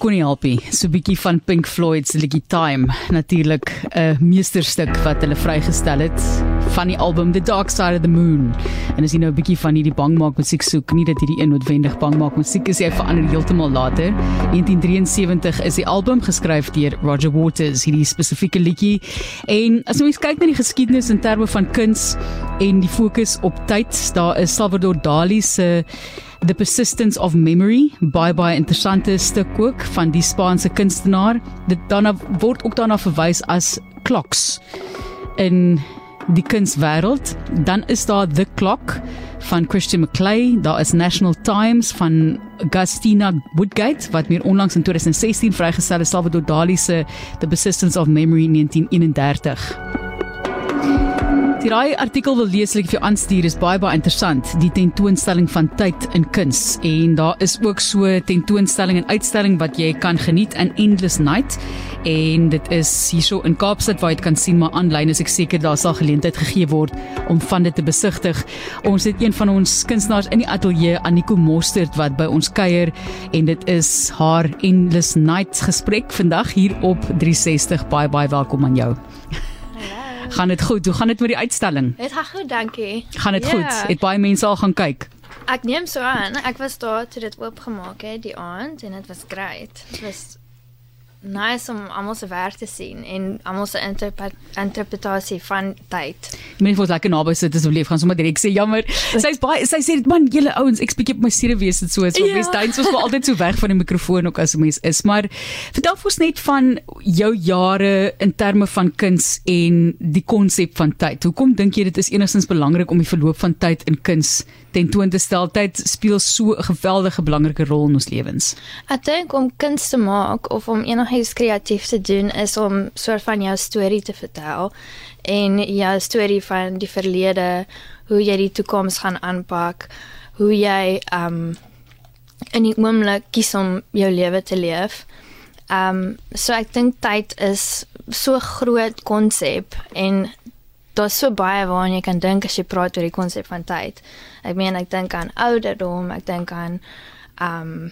Kon nie help nie. So 'n bietjie van Pink Floyd se liedjie Time, natuurlik 'n meesterstuk wat hulle vrygestel het van die album The Dark Side of the Moon. En as jy nou 'n bietjie van hierdie bangmaak musiek soek, nie dat hierdie een noodwendig bangmaak musiek is, hy verander heeltemal later. 1973 is die album geskryf deur Roger Waters, hierdie spesifieke liedjie. En as jy kyk na die geskiedenis in terme van kuns en die fokus op tyd, daar is Salvador Dali se The Persistence of Memory, baie baie interessante stuk ook van die Spaanse kunstenaar. Dit daarna word ook daarna verwys as clocks in die kunswêreld. Dan is daar The Clock van Christian McClay, daar is National Times van Agustina Woodgate wat meer onlangs in 2016 vrygestel is Salvador Dali se The Persistence of Memory 1931. Die raai artikel wil leeslik vir jou aanstuur is baie baie interessant. Die tentoonstelling van tyd in kuns en daar is ook so tentoonstelling en uitstalling wat jy kan geniet in Endless Night en dit is hierso in Kaapstad waar jy dit kan sien maar aanlyn is ek seker daar sal geleentheid gegee word om van dit te besigtig. Ons het een van ons kunstenaars in die ateljee Aniko Mostert wat by ons kuier en dit is haar Endless Night gesprek vandag hier op 360. Baie baie welkom aan jou. Gaan dit goed? Hoe gaan dit met die uitstalling? Dit gaan goed, dankie. Gaan dit Ja. goed? Het baie mense al gaan kyk. Ek neem so aan. Ek was daar toe dit oopgemaak het die aand en dit was great. Dit was nice om almal se werk te sien en almal se interpre interpretasie van tyd. Mense word lekker naby sit asseblief. Gaan sommer direk sê jammer. Sy's baie sy sê man, julle ouens, ek bietjie op my siere wees dit so. So Ja. mense ons was altyd so weg van die mikrofoon ook as 'n mens is. Maar vertel vir ons net van jou jare in terme van kuns en die konsep van tyd. Hoekom dink jy dit is enigstens belangrik om die verloop van tyd in kuns tentoon te stel? Tyd speel so 'n geweldige belangrike rol in ons lewens. Ek dink om kuns te maak of om enigiets kreatief te doen is om soort van jou storie te vertel en jou storie van die verlede, hoe jy die toekoms gaan aanpak, hoe jy um in die oomblik kies om jou lewe te leef. Um so ek dink tyd is so groot konsep en daar's so baie waaraan jy kan dink as jy praat oor die konsep van tyd. Ek meen ek dink aan ouderdom, ek dink aan um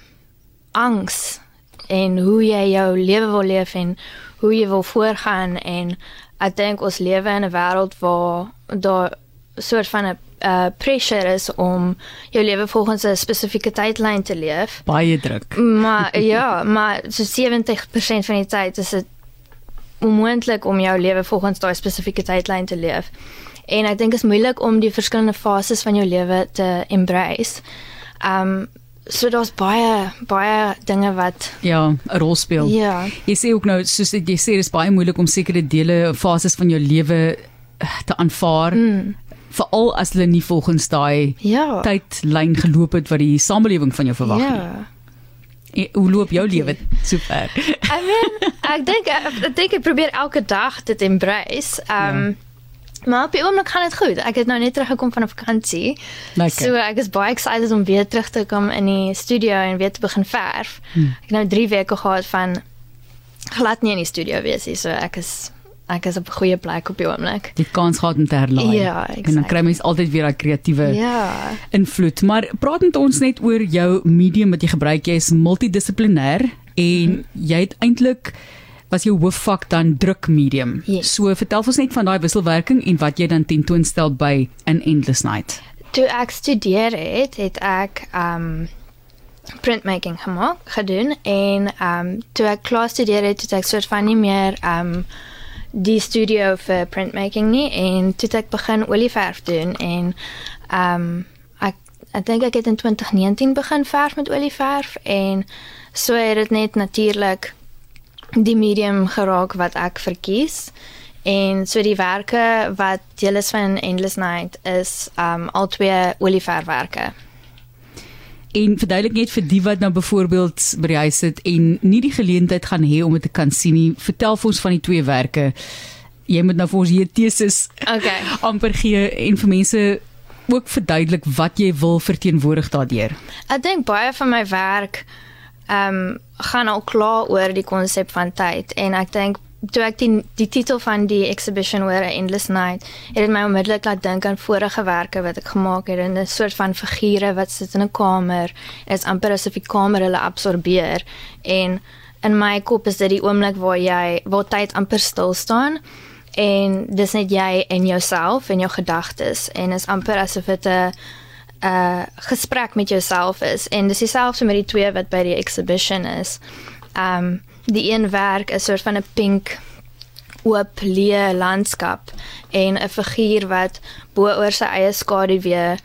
angs en hoe jy jou lewe wil leef en hoe jy wil voorgaan en ek dink ons lewe in 'n wêreld waar daar soort van 'n uh, pressure is om jou lewe volgens 'n spesifieke tydlyn te leef. Baie druk. Maar ja, maar so 70% van die tyd is dit onmoontlik om jou lewe volgens daai spesifieke tydlyn te leef. En ek dink dit is moeilik om die verskillende fases van jou lewe te embrace. Um so daar's baie baie dinge wat Ja, 'n rol speel. ja, Jy sê ook nou soos jy sê dis baie moeilik om sekere dele fases van jou lewe eh, te aanvaar. Mm. Veral as hulle nie volgens daai ja. tydlyn geloop het wat die samelewing van jou verwag nie. Ja. En Hoe loop jou lewe sover? I mean, ek dink ek dink ek probeer elke dag dit embrace. Um Maar op die oomblik gaan dit goed. Ek het nou net teruggekom van 'n vakansie. Lekker. So ek is baie excited om weer terug te kom in die studio en weer te begin verf. Hmm. Ek het nou 3 weke gehad van glad nie in die studio wees nie. So ek is ek is op 'n goeie plek op die oomblik. Het kans gehad om te herlaai. Ja, En dan kry mens altyd weer daai kreatiewe Ja. invloed. Maar praat met ons net oor jou medium wat jy gebruik. Jy is multidissiplinêr en jy het eintlik was jou hoofvak dan druk medium. Yes. So vertel ons net van daai wisselwerking en wat jy dan tentoonstel by in Endless Night. Toe ek studeer het, het ek um printmaking gemaak, gedoen en um toe ek klaar studeer het, het ek soort van nie meer um die studio vir printmaking nie en toe ek begin olieverf doen en um ek ek dink ek het in 2019 begin verf met olieverf en so het dit net natuurlik die medium geraak wat ek verkies. En so diewerke wat deel is van Endless Night is um al twee olieverfwerke. En verduidelik net vir die wat nou byvoorbeeld by die huis sit en nie die geleentheid gaan hê om dit te kan sien nie. Vertel vir ons van die twee werke. Jy moet nou vir ons hier teses Okay. amper gee en vir mense ook verduidelik wat jy wil verteenwoordig daardeur. Ek dink baie van my werk um gaan al klaar oor die konsep van tyd en ek dink toe ek die die titel van die exhibition hoor, A Endless Night, het dit my onmiddellik laat dink aan vorige werke wat ek gemaak het in 'n soort van figure wat sit in 'n kamer. Is amper asof die kamer hulle absorbeer en in my kop is dit die oomblik waar jy waar tyd amper stil staan en dis net jy en jouself en jou gedagtes en is amper asof dit 'n 'n gesprek met jouself is en dis dieselfde met die twee wat by die exhibition is. Um die een werk is soort van 'n pink oop leë landskap en 'n figuur wat bo oor sy eie skaduwee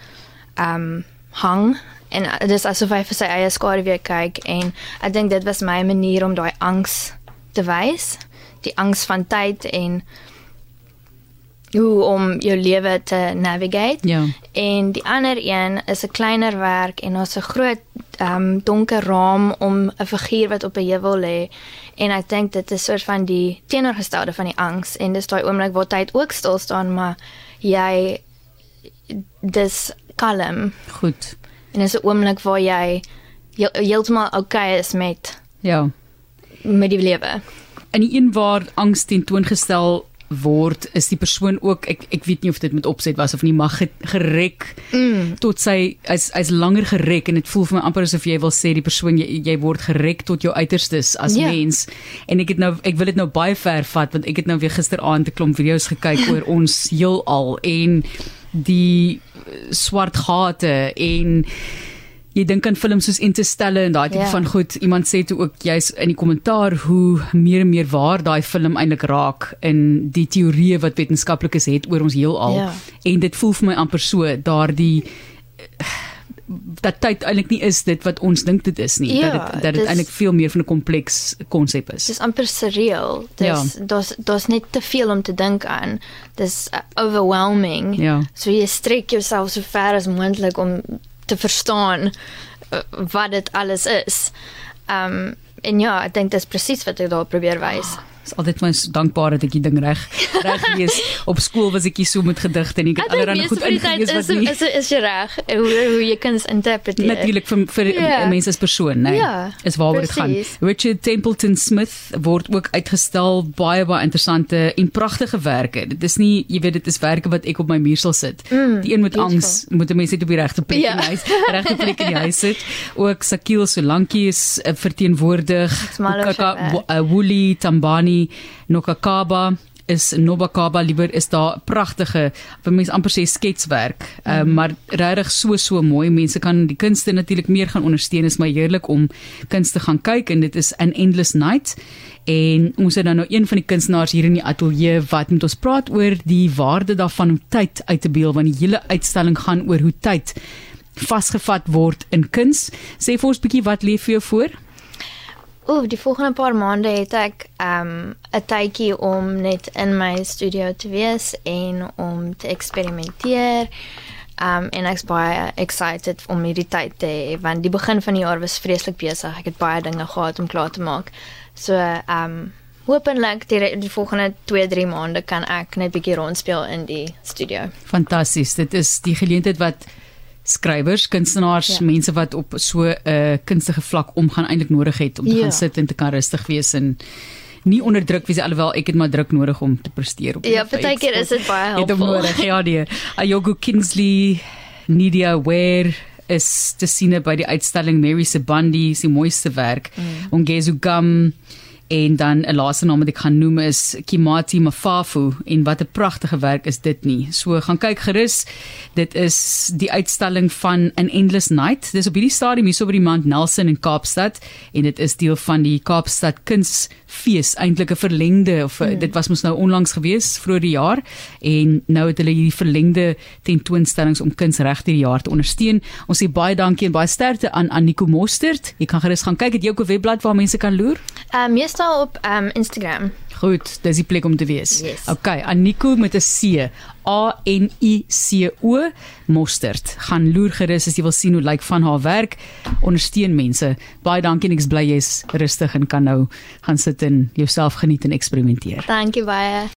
um hang en dit is asof hy vir sy eie skaduwee kyk en ek dink dit was my manier om daai angs te wys die angs van tyd en hoe om jou lewe te navigate. Ja. En die ander een is 'n kleiner werk en ons 'n groot um, donker raam om 'n figuur wat op 'n heuwel lê. En ek dink dit is soort van die teenoorgestelde van die angs en dis daai oomblik waar tyd ook stil staan, maar jy dis kalm. Goed. En dis 'n oomblik waar jy heeltemal okay is met Ja. met die lewe. In die een waar angs tentoongestel word is die persoon ook ek ek weet nie of dit met opset was of nie mag gerek mm. tot sy is is langer gerek en dit voel vir my amper asof jy wil sê die persoon jy, jy word gerek tot jou uiterstes as Ja. mens en ek het nou ek wil dit nou baie ver vat want ek het nou weer gisteraand 'n klomp video's gekyk oor ons heelal en die eh, swart gate en jy dink aan films soos Interstellar en daai tipe Ja. van goed. Iemand sê toe ook jy's in die kommentaar hoe meer en meer waar daai film eintlik raak in die teorieë wat wetenskaplikes het oor ons heelal. Ja. En dit voel vir my amper so daardie dat tyd eintlik nie is dit wat ons dink dit is nie. Ja, dat dit dat dit dis- eintlik veel meer van 'n kompleks konsep is. Dis amper surreal. Dis Ja. daar's daar's net te veel om te dink aan. Dis overwhelming. Ja. So jy strek jouself so ver as moontlik om te verstaan uh, wat dit alles is. Um en ja, ek dink dis presies wat ek daar probeer wys. Ek is altyd my so dankbaar dat ek die ding reg reg lees. Op skool was ek nie so met gedigte en ek het allerlei goed ingelees is, wat nie is is jy reg hoe hoe jy kuns interpreteer. natuurlik vir vir Ja. yeah. mense as persoon, nee. Ja, is waaroor dit gaan. Richard Templeton Smith word ook uitgestel baie baie interessante en pragtige werke. Dit is nie, jy weet, dit is werke wat ek op my muur sal sit. Mm, die een met beautiful. angs moet 'n mens net op die regte plek Ja. in die huis, regte plek in die huis sit. Ook Sakil Solanki is uh, verteenwoordig. Kaka werk. uh, Tambani Nokakaba is Nobakaba liewer is daar pragtige vir mense amper sê sketswerk. Mm. uh, maar regtig so so mooi. Mense kan die kunste natuurlik meer gaan ondersteun. Is my heerlik om kunste gaan kyk en dit is an endless night. En ons het dan nou een van die kunstenaars hier in die ateljee wat met ons praat oor die waarde daarvan om tyd uit te beeld want die hele uitstalling gaan oor hoe tyd vasgevat word in kuns sê vir ons bietjie wat lê vir jou voor Ooh, die volgende paar maande het ek um 'n tydjie om net in my studio te wees en om te eksperimenteer. Um en ek's baie excited om hierdie tyd te hê want die begin van die jaar was vreeslik besig. Ek het baie dinge gehad om klaar te maak. So um hopelik die, die volgende 2-3 maande kan ek net bietjie rondspeel in die studio. Fantasties. Dit is die geleentheid wat skrywers, kunstenaars, ja. Mense wat op so 'n uh, kunstige vlak omgaan eintlik nodig het om te Ja. gaan sit en te kan rustig wees en nie onder druk wees alhoewel ek het maar druk nodig om te presteer op Ja, feit. partykeer is dit baie Het hom helpvol. nodig. Ja, die Ayogo Kinsley, Nidia Ware is te sien by die uitstalling Mary Sebandi se mooiste werk. Mm. Ongezu Gam en dan 'n laaste naam wat ek gaan noem is Kimati Mafafu en wat 'n pragtige werk is dit nie. So gaan kyk gerus. Dit is die uitstalling van An Endless Night. Dis op hierdie stadium hier so by die Mount Nelson in Kaapstad en dit is deel van die Kaapstad Kunsfees, eintlik 'n verlengde of mm. dit was mos nou onlangs gewees vroeër die jaar en nou het hulle hierdie verlengde tentoonstellings om kuns reg deur die jaar te ondersteun. Ons sê baie dankie en baie sterkte aan Aniko Mostert. Jy kan gerus gaan kyk, het jy ook 'n webblad waar mense kan loer? Um meestal op um Instagram. Goed, dis die plek om te wees. Yes. Okay, Aniko met 'n C. A N I C O Mostert. Gaan loer gerus as jy wil sien hoe lyk van haar werk. Ondersteun mense. Baie dankie en ek's bly jy's rustig en kan nou gaan sit en jouself geniet en eksperimenteer. Dankie baie.